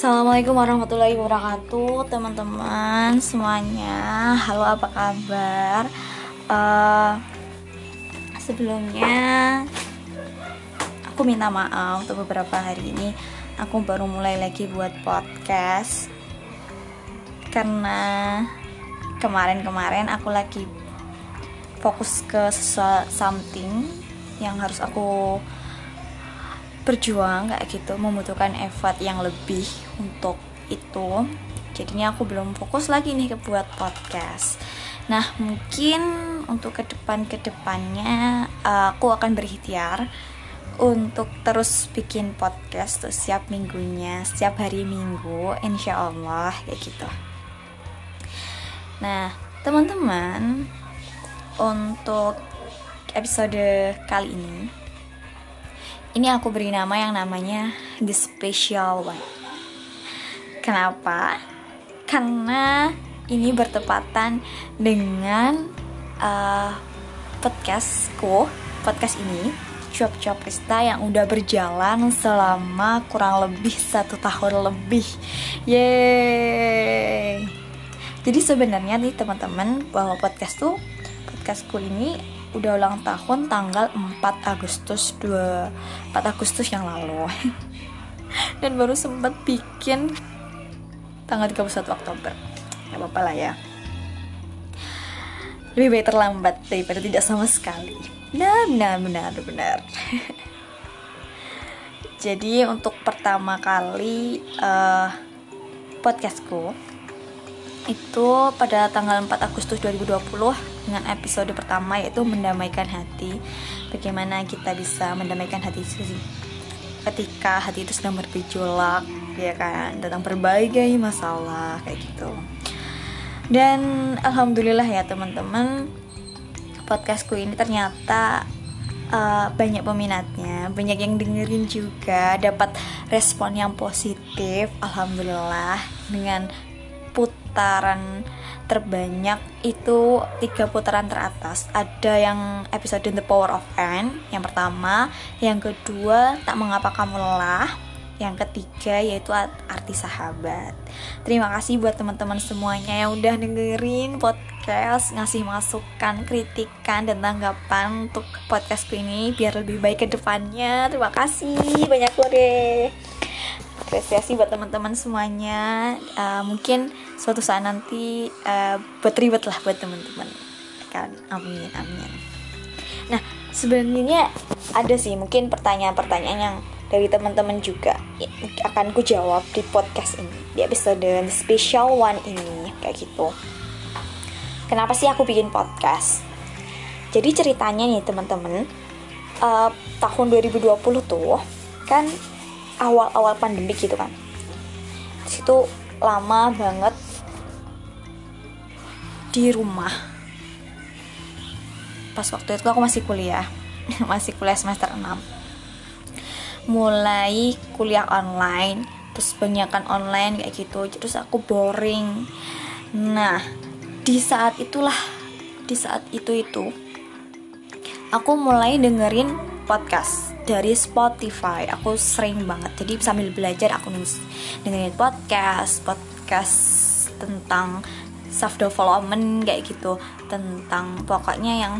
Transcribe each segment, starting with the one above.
Assalamualaikum warahmatullahi wabarakatuh teman-teman semuanya. Halo apa kabar? Uh, sebelumnya aku minta maaf untuk beberapa hari ini. Aku baru mulai lagi buat podcast. Karena kemarin-kemarin aku lagi fokus ke something yang harus aku berjuang kayak gitu membutuhkan effort yang lebih untuk itu. Jadinya aku belum fokus lagi nih ke buat podcast. Nah mungkin untuk ke depan ke depannya aku akan berikhtiar untuk terus bikin podcast tuh setiap minggunya setiap hari minggu insya Allah kayak gitu. Nah teman-teman untuk episode kali ini ini aku beri nama yang namanya The Special One. Kenapa? Karena ini bertepatan dengan uh, podcastku, podcast ini, Cuap-Cuap Krista yang udah berjalan selama kurang lebih satu tahun lebih. Yeay! Jadi sebenarnya nih teman-teman bahwa podcast tuh podcastku ini udah ulang tahun tanggal 4 Agustus 2 4 Agustus yang lalu. Dan baru sempat bikin tanggal 31 Oktober. Nggak apa-apa lah ya. Lebih baik terlambat daripada tidak sama sekali. Nah benar benar benar. Jadi untuk pertama kali uh, podcastku itu pada tanggal 4 Agustus 2020 dengan episode pertama yaitu mendamaikan hati. Bagaimana kita bisa mendamaikan hati ketika hati itu sedang bergejolak, ya kan, tentang berbagai masalah kayak gitu. Dan alhamdulillah ya teman-teman, podcastku ini ternyata uh, banyak peminatnya, banyak yang dengerin juga, dapat respon yang positif, alhamdulillah dengan putaran terbanyak itu tiga putaran teratas. Ada yang episode The Power of N yang pertama. Yang kedua tak mengapa kamu lelah. Yang ketiga yaitu arti sahabat. Terima kasih buat teman-teman semuanya yang udah dengerin podcast ngasih masukan kritikan dan tanggapan untuk podcastku ini biar lebih baik ke depannya. Terima kasih. Banyak deh apresiasi buat teman-teman semuanya. Uh, mungkin suatu saat nanti uh, buat ribet lah buat teman-teman. Kan? Amin amin. Nah sebenarnya ada sih mungkin pertanyaan-pertanyaan yang dari teman-teman juga akan ku jawab di podcast ini di episode special one ini kayak gitu. Kenapa sih aku bikin podcast? Jadi ceritanya nih teman-teman uh, tahun 2020 tuh kan awal-awal pandemi gitu kan. Situ lama banget di rumah. Pas waktu itu aku masih kuliah masih kuliah semester 6 mulai kuliah online terus banyakkan online kayak gitu terus aku boring. Nah di saat itulah di saat itu itu aku mulai dengerin podcast dari Spotify. Aku sering banget. Jadi sambil belajar aku dengerin podcast podcast tentang self development kayak gitu. Tentang pokoknya yang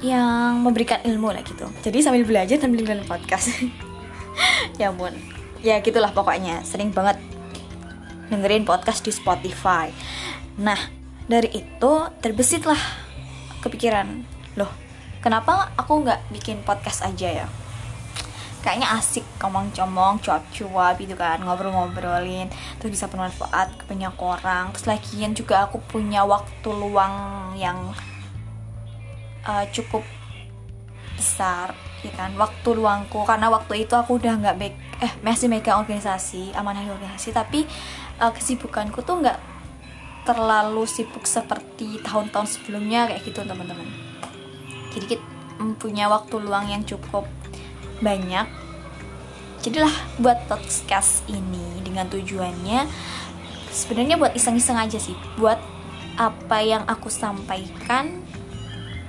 yang memberikan ilmu lah gitu. Jadi sambil belajar sambil dengerin podcast. Ya ampun. Ya gitulah pokoknya. Sering banget dengerin podcast di Spotify. Nah dari itu terbesitlah kepikiran. Loh kenapa aku nggak bikin podcast aja ya? Kayaknya asik ngomong-ngomong cuap-cuap gitu kan ngobrol-ngobrolin terus bisa bermanfaat ke banyak orang. Terus lagian juga aku punya waktu luang yang uh, cukup besar ya kan? Waktu luangku karena waktu itu aku udah nggak baik eh masih megang organisasi amanah organisasi tapi uh, kesibukanku tuh nggak terlalu sibuk seperti tahun-tahun sebelumnya kayak gitu teman-teman jadi kita punya waktu luang yang cukup banyak. Jadilah buat podcast ini dengan tujuannya sebenarnya buat iseng-iseng aja sih. Buat apa yang aku sampaikan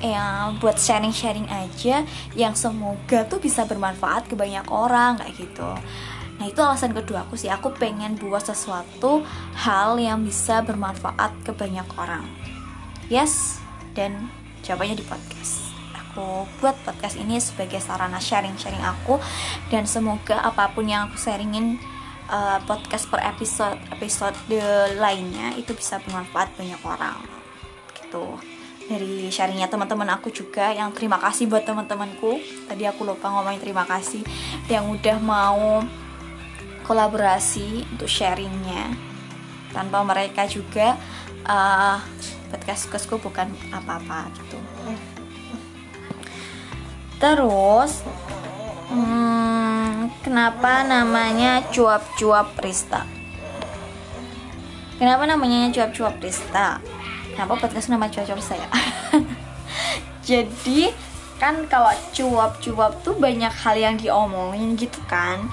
ya buat sharing-sharing aja yang semoga tuh bisa bermanfaat ke banyak orang kayak gitu. Nah itu alasan kedua aku sih. Aku pengen buat sesuatu hal yang bisa bermanfaat ke banyak orang. Yes? Dan jawabannya di podcast aku buat podcast ini sebagai sarana sharing-sharing aku. Dan semoga apa pun yang aku sharingin uh, podcast per episode episode lainnya itu bisa bermanfaat banyak orang. Gitu. Dari sharingnya teman-teman aku juga yang terima kasih buat teman-temanku. Tadi aku lupa ngomongin terima kasih. Yang udah mau kolaborasi untuk sharingnya. Tanpa mereka juga uh, podcast-podcastku bukan apa-apa gitu terus hmm, kenapa namanya cuap-cuap Rista? Kenapa namanya cuap-cuap Rista? Kenapa podcast nama cuap-cuap saya? Jadi kan kalau cuap-cuap tuh banyak hal yang diomongin gitu kan?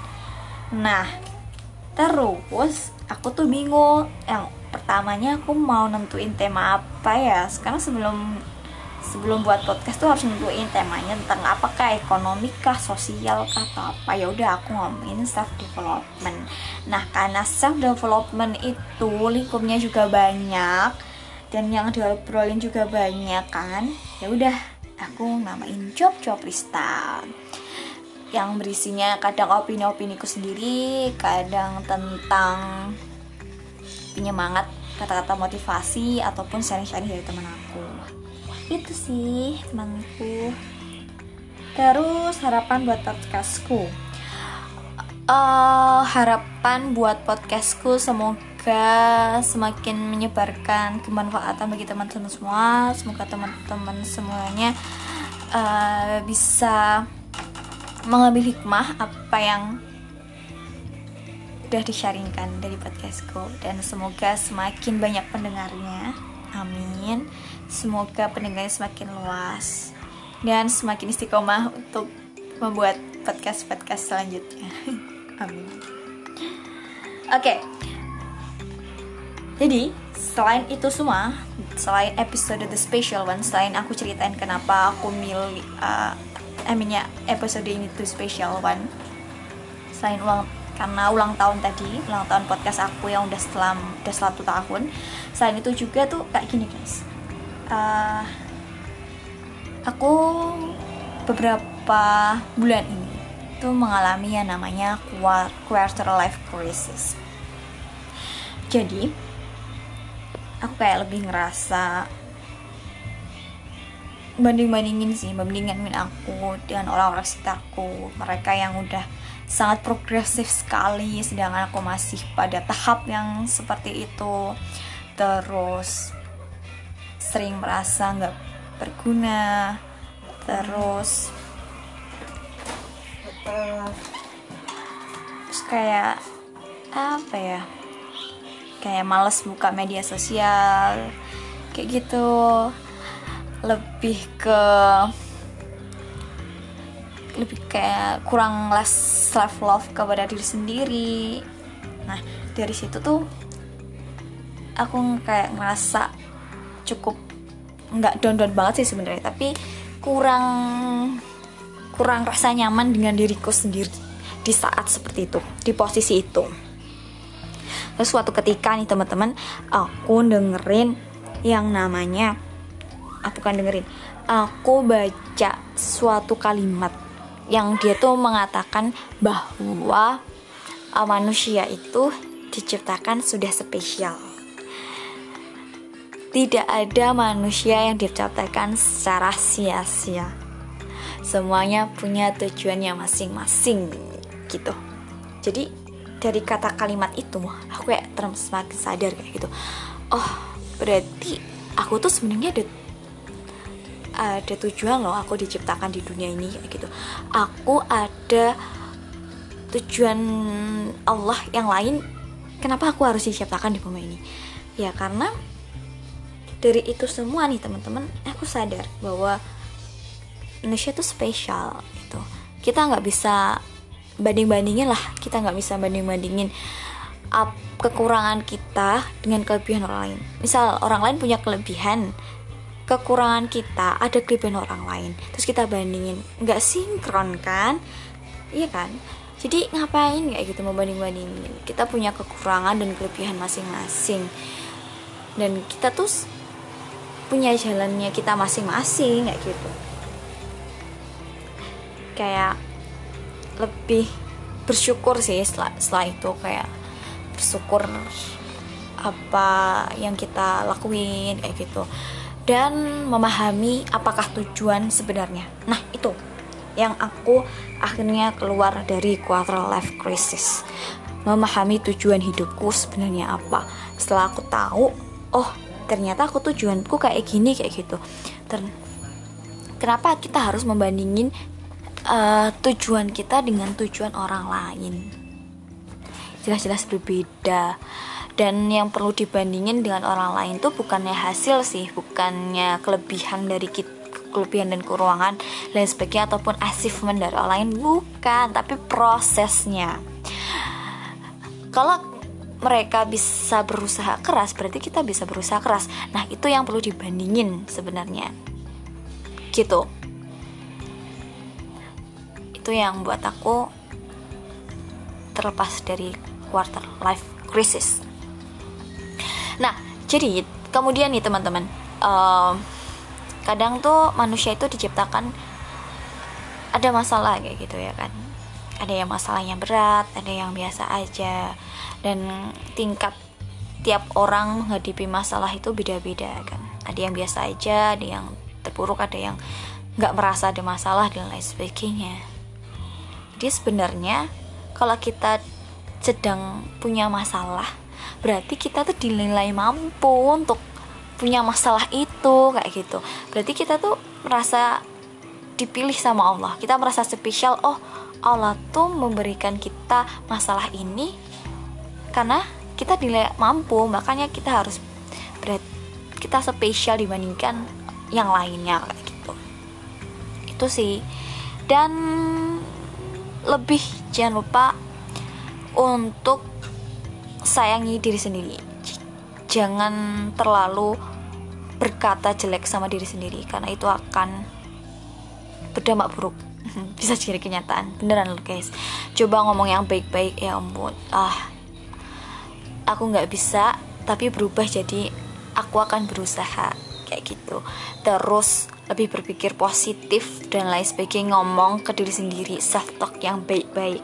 Nah terus aku tuh bingung. Yang pertamanya aku mau nentuin tema apa ya? Sekarang sebelum sebelum buat podcast tuh harus nentuin temanya tentang apakah ekonomi kah sosial kah atau apa. Ya udah aku ngomongin self development. Nah karena self development itu lingkupnya juga banyak dan yang diobrolin juga banyak kan ya udah aku namain job job lista yang berisinya kadang opini-opiniku sendiri, kadang tentang penyemangat, kata-kata motivasi ataupun sharing-sharing dari teman aku. Itu sih temanku. Terus harapan buat podcastku. Uh, harapan buat podcastku semoga semakin menyebarkan kemanfaatan bagi teman-teman semua. Semoga teman-teman semuanya uh, bisa mengambil hikmah apa yang udah disharingkan dari podcastku dan semoga semakin banyak pendengarnya amin. Semoga pendengarnya semakin luas dan semakin istiqomah untuk membuat podcast-podcast selanjutnya. Amin. Oke. Okay. jadi selain itu semua selain episode the special one selain aku ceritain kenapa aku milih uh, I mean ya episode ini tuh special one selain ulang karena ulang tahun tadi ulang tahun podcast aku yang udah setelah udah satu tahun. Selain itu juga tuh kayak gini guys. Uh, aku beberapa bulan ini tuh mengalami yang namanya quarter life crisis. Jadi aku kayak lebih ngerasa banding-bandingin sih bandingin aku dengan orang-orang sekitarku mereka yang udah sangat progresif sekali sedangkan aku masih pada tahap yang seperti itu. Terus sering merasa nggak berguna. Terus terus kayak apa ya? Kayak males buka media sosial kayak gitu. Lebih ke lebih kayak kurang less self love kepada diri sendiri. Nah dari situ tuh aku kayak ngerasa cukup nggak down down banget sih sebenarnya tapi kurang kurang rasa nyaman dengan diriku sendiri di saat seperti itu di posisi itu. Terus suatu ketika nih teman-teman aku dengerin yang namanya aku kan dengerin aku baca suatu kalimat yang dia tuh mengatakan bahwa uh, manusia itu diciptakan sudah spesial. Tidak ada manusia yang diciptakan secara sia-sia. Semuanya punya tujuannya masing-masing gitu. Jadi dari kata kalimat itu aku kayak terus semakin sadar kayak gitu. Oh berarti aku tuh sebenarnya ada ada tujuan loh aku diciptakan di dunia ini gitu. Aku ada tujuan Allah yang lain kenapa aku harus diciptakan di bumi ini? Ya karena dari itu semua nih teman-teman aku sadar bahwa Indonesia tuh spesial gitu. Kita nggak bisa banding-bandingin lah kita nggak bisa banding-bandingin up kekurangan kita dengan kelebihan orang lain. Misal orang lain punya kelebihan kekurangan kita ada kelebihan orang lain. Terus kita bandingin nggak sinkron kan? Iya kan? Jadi ngapain kayak gitu membanding-bandingin? Kita punya kekurangan dan kelebihan masing-masing. Dan kita tuh punya jalannya kita masing-masing kayak gitu. Kayak lebih bersyukur sih setelah, setelah itu kayak bersyukur apa yang kita lakuin kayak gitu dan memahami apakah tujuan sebenarnya. Nah itu yang aku akhirnya keluar dari quarter life crisis. Memahami tujuan hidupku sebenarnya apa. Setelah aku tahu oh ternyata aku tujuanku kayak gini kayak gitu. Dan kenapa kita harus membandingin uh, tujuan kita dengan tujuan orang lain? Jelas-jelas berbeda dan yang perlu dibandingin dengan orang lain tuh bukannya hasil sih bukannya kelebihan dari kita kelebihan dan kekurangan lain sebagainya ataupun achievement dari orang lain bukan tapi prosesnya. Kalau mereka bisa berusaha keras berarti kita bisa berusaha keras. Nah itu yang perlu dibandingin sebenarnya. Gitu. Itu yang buat aku terlepas dari quarter life crisis nah jadi kemudian nih teman-teman uh, kadang tuh manusia itu diciptakan ada masalah kayak gitu ya kan. Ada yang masalahnya berat ada yang biasa aja. Dan tingkat tiap orang menghadapi masalah itu beda-beda kan. Ada yang biasa aja ada yang terpuruk ada yang nggak merasa ada masalah dan lain sebagainya. Jadi sebenarnya kalau kita sedang punya masalah, berarti kita tuh dinilai mampu untuk punya masalah itu kayak gitu. Berarti kita tuh merasa dipilih sama Allah. Kita merasa spesial. Oh, Allah tuh memberikan kita masalah ini karena kita dinilai mampu, makanya kita harus berat kita spesial dibandingkan yang lainnya kayak gitu. Itu sih. Dan lebih jangan lupa untuk sayangi diri sendiri. Jangan terlalu berkata jelek sama diri sendiri karena itu akan berdampak buruk. Bisa jadi kenyataan. Beneran loh guys. Coba ngomong yang baik-baik ya ampun. Ah. Aku nggak bisa tapi berubah jadi aku akan berusaha kayak gitu. Terus lebih berpikir positif dan lain sebagainya ngomong ke diri sendiri self talk yang baik-baik.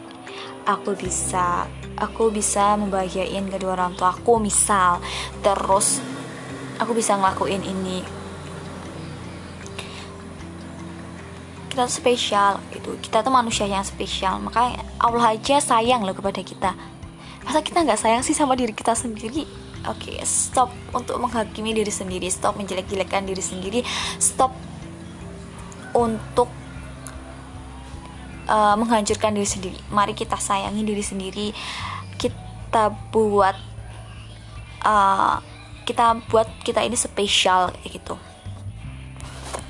Aku bisa aku bisa membahagiain kedua orang tua aku misal. Terus aku bisa ngelakuin ini. Kita tuh spesial gitu. Kita tuh manusia yang spesial. Maka Allah aja sayang loh kepada kita. Masa kita nggak sayang sih sama diri kita sendiri? Oke okay, stop untuk menghakimi diri sendiri. Stop menjelek-jelekan diri sendiri. Stop untuk uh, menghancurkan diri sendiri. Mari kita sayangi diri sendiri. Kita buat uh, kita buat kita ini spesial kayak gitu.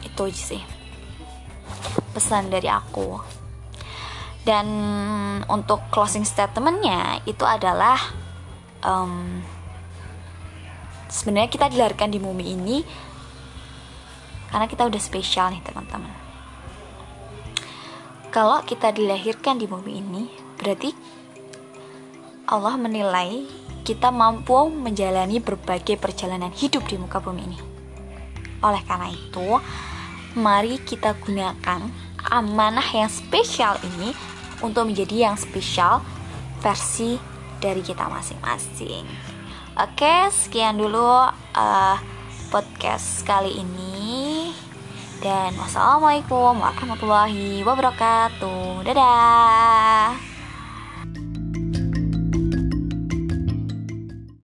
Itu aja sih pesan dari aku. Dan untuk closing statementnya itu adalah um, sebenarnya kita dilahirkan di bumi ini karena kita udah spesial nih teman-teman kalau kita dilahirkan di bumi ini berarti Allah menilai kita mampu menjalani berbagai perjalanan hidup di muka bumi ini oleh karena itu mari kita gunakan amanah yang spesial ini untuk menjadi yang spesial versi dari kita masing-masing. Oke, sekian dulu uh, podcast kali ini dan wassalamualaikum warahmatullahi wabarakatuh. Dadah